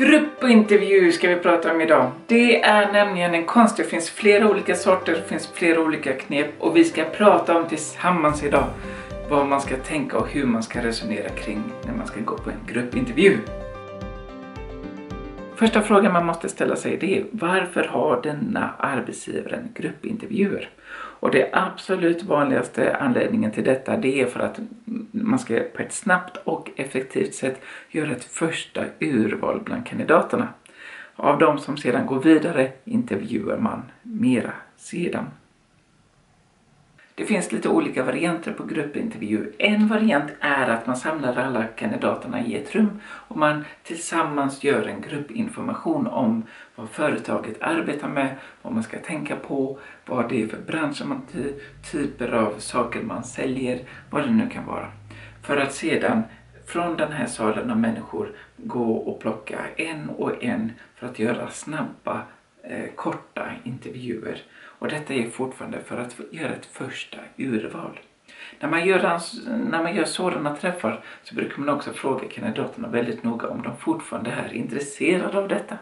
Gruppintervju ska vi prata om idag. Det är nämligen en konst. Det finns flera olika sorter, det finns flera olika knep och vi ska prata om tillsammans idag vad man ska tänka och hur man ska resonera kring när man ska gå på en gruppintervju. Första frågan man måste ställa sig det är varför har denna arbetsgivaren gruppintervjuer? Och det absolut vanligaste anledningen till detta det är för att man ska på ett snabbt och effektivt sätt göra ett första urval bland kandidaterna. Av de som sedan går vidare intervjuar man mera sedan. Det finns lite olika varianter på gruppintervju. En variant är att man samlar alla kandidaterna i ett rum och man tillsammans gör en gruppinformation om vad företaget arbetar med, vad man ska tänka på, vad det är för branscher, man, typer av saker man säljer, vad det nu kan vara. För att sedan från den här salen av människor gå och plocka en och en för att göra snabba, eh, korta intervjuer och detta är fortfarande för att göra ett första urval. När man, gör, när man gör sådana träffar så brukar man också fråga kandidaterna väldigt noga om de fortfarande är intresserade av detta.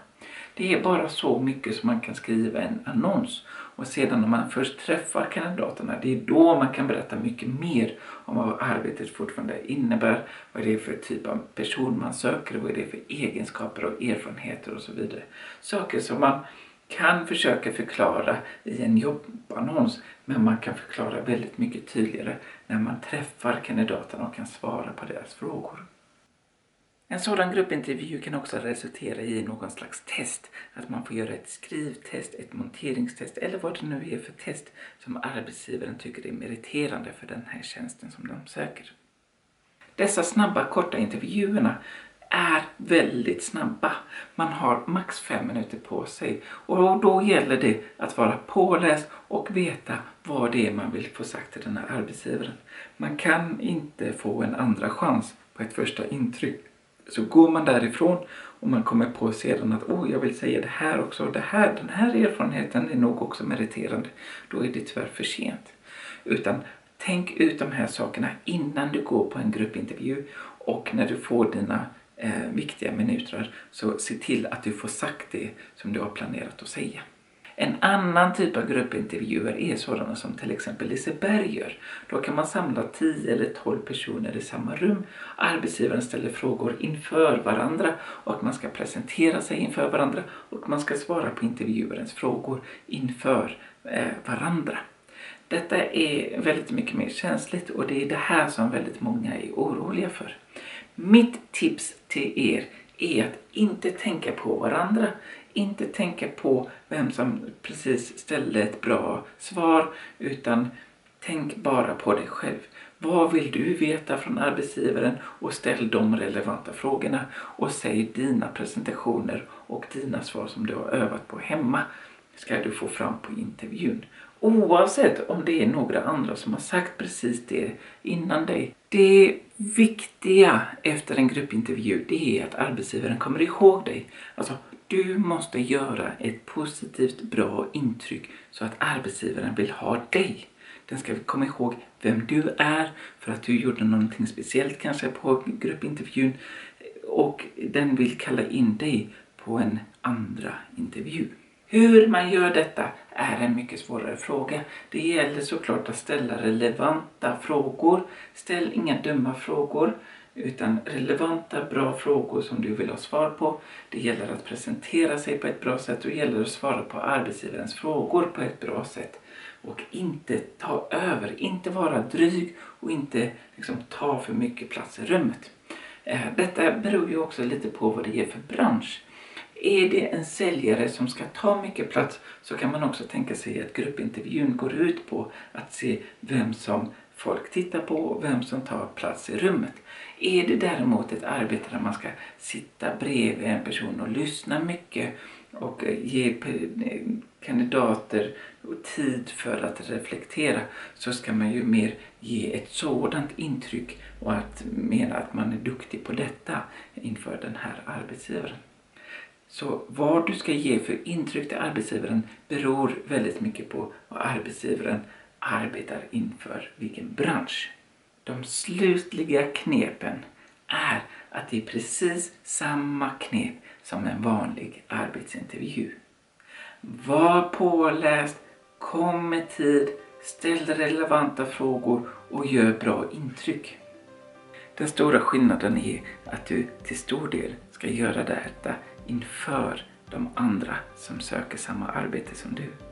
Det är bara så mycket som man kan skriva en annons och sedan när man först träffar kandidaterna, det är då man kan berätta mycket mer om vad arbetet fortfarande innebär, vad det är för typ av person man söker, vad det är för egenskaper och erfarenheter och så vidare. Saker som man kan försöka förklara i en jobbannons men man kan förklara väldigt mycket tydligare när man träffar kandidaterna och kan svara på deras frågor. En sådan gruppintervju kan också resultera i någon slags test. Att man får göra ett skrivtest, ett monteringstest eller vad det nu är för test som arbetsgivaren tycker är meriterande för den här tjänsten som de söker. Dessa snabba korta intervjuerna är väldigt snabba. Man har max fem minuter på sig och då gäller det att vara påläst och veta vad det är man vill få sagt till den här arbetsgivaren. Man kan inte få en andra chans på ett första intryck. Så går man därifrån och man kommer på sedan att oh, jag vill säga det här också, det här, den här erfarenheten är nog också meriterande. Då är det tyvärr för sent. Utan tänk ut de här sakerna innan du går på en gruppintervju och när du får dina eh, viktiga minuter så se till att du får sagt det som du har planerat att säga. En annan typ av gruppintervjuer är sådana som till exempel Liseberg gör. Då kan man samla 10 eller 12 personer i samma rum. Arbetsgivaren ställer frågor inför varandra och man ska presentera sig inför varandra och man ska svara på intervjuarens frågor inför eh, varandra. Detta är väldigt mycket mer känsligt och det är det här som väldigt många är oroliga för. Mitt tips till er är att inte tänka på varandra, inte tänka på vem som precis ställde ett bra svar utan tänk bara på dig själv. Vad vill du veta från arbetsgivaren och ställ de relevanta frågorna och säg dina presentationer och dina svar som du har övat på hemma ska du få fram på intervjun. Oavsett om det är några andra som har sagt precis det innan dig. Det viktiga efter en gruppintervju det är att arbetsgivaren kommer ihåg dig. Alltså, du måste göra ett positivt bra intryck så att arbetsgivaren vill ha dig. Den ska komma ihåg vem du är för att du gjorde någonting speciellt kanske på gruppintervjun och den vill kalla in dig på en andra intervju. Hur man gör detta är en mycket svårare fråga. Det gäller såklart att ställa relevanta frågor. Ställ inga dumma frågor utan relevanta, bra frågor som du vill ha svar på. Det gäller att presentera sig på ett bra sätt och det gäller att svara på arbetsgivarens frågor på ett bra sätt. Och inte ta över, inte vara dryg och inte liksom, ta för mycket plats i rummet. Eh, detta beror ju också lite på vad det är för bransch. Är det en säljare som ska ta mycket plats så kan man också tänka sig att gruppintervjun går ut på att se vem som folk tittar på och vem som tar plats i rummet. Är det däremot ett arbete där man ska sitta bredvid en person och lyssna mycket och eh, ge eh, kandidater tid för att reflektera så ska man ju mer ge ett sådant intryck och att mena att man är duktig på detta inför den här arbetsgivaren. Så vad du ska ge för intryck till arbetsgivaren beror väldigt mycket på vad arbetsgivaren arbetar inför, vilken bransch. De slutliga knepen är att det är precis samma knep som en vanlig arbetsintervju. Var påläst, kom med tid, ställ relevanta frågor och gör bra intryck. Den stora skillnaden är att du till stor del ska göra detta inför de andra som söker samma arbete som du.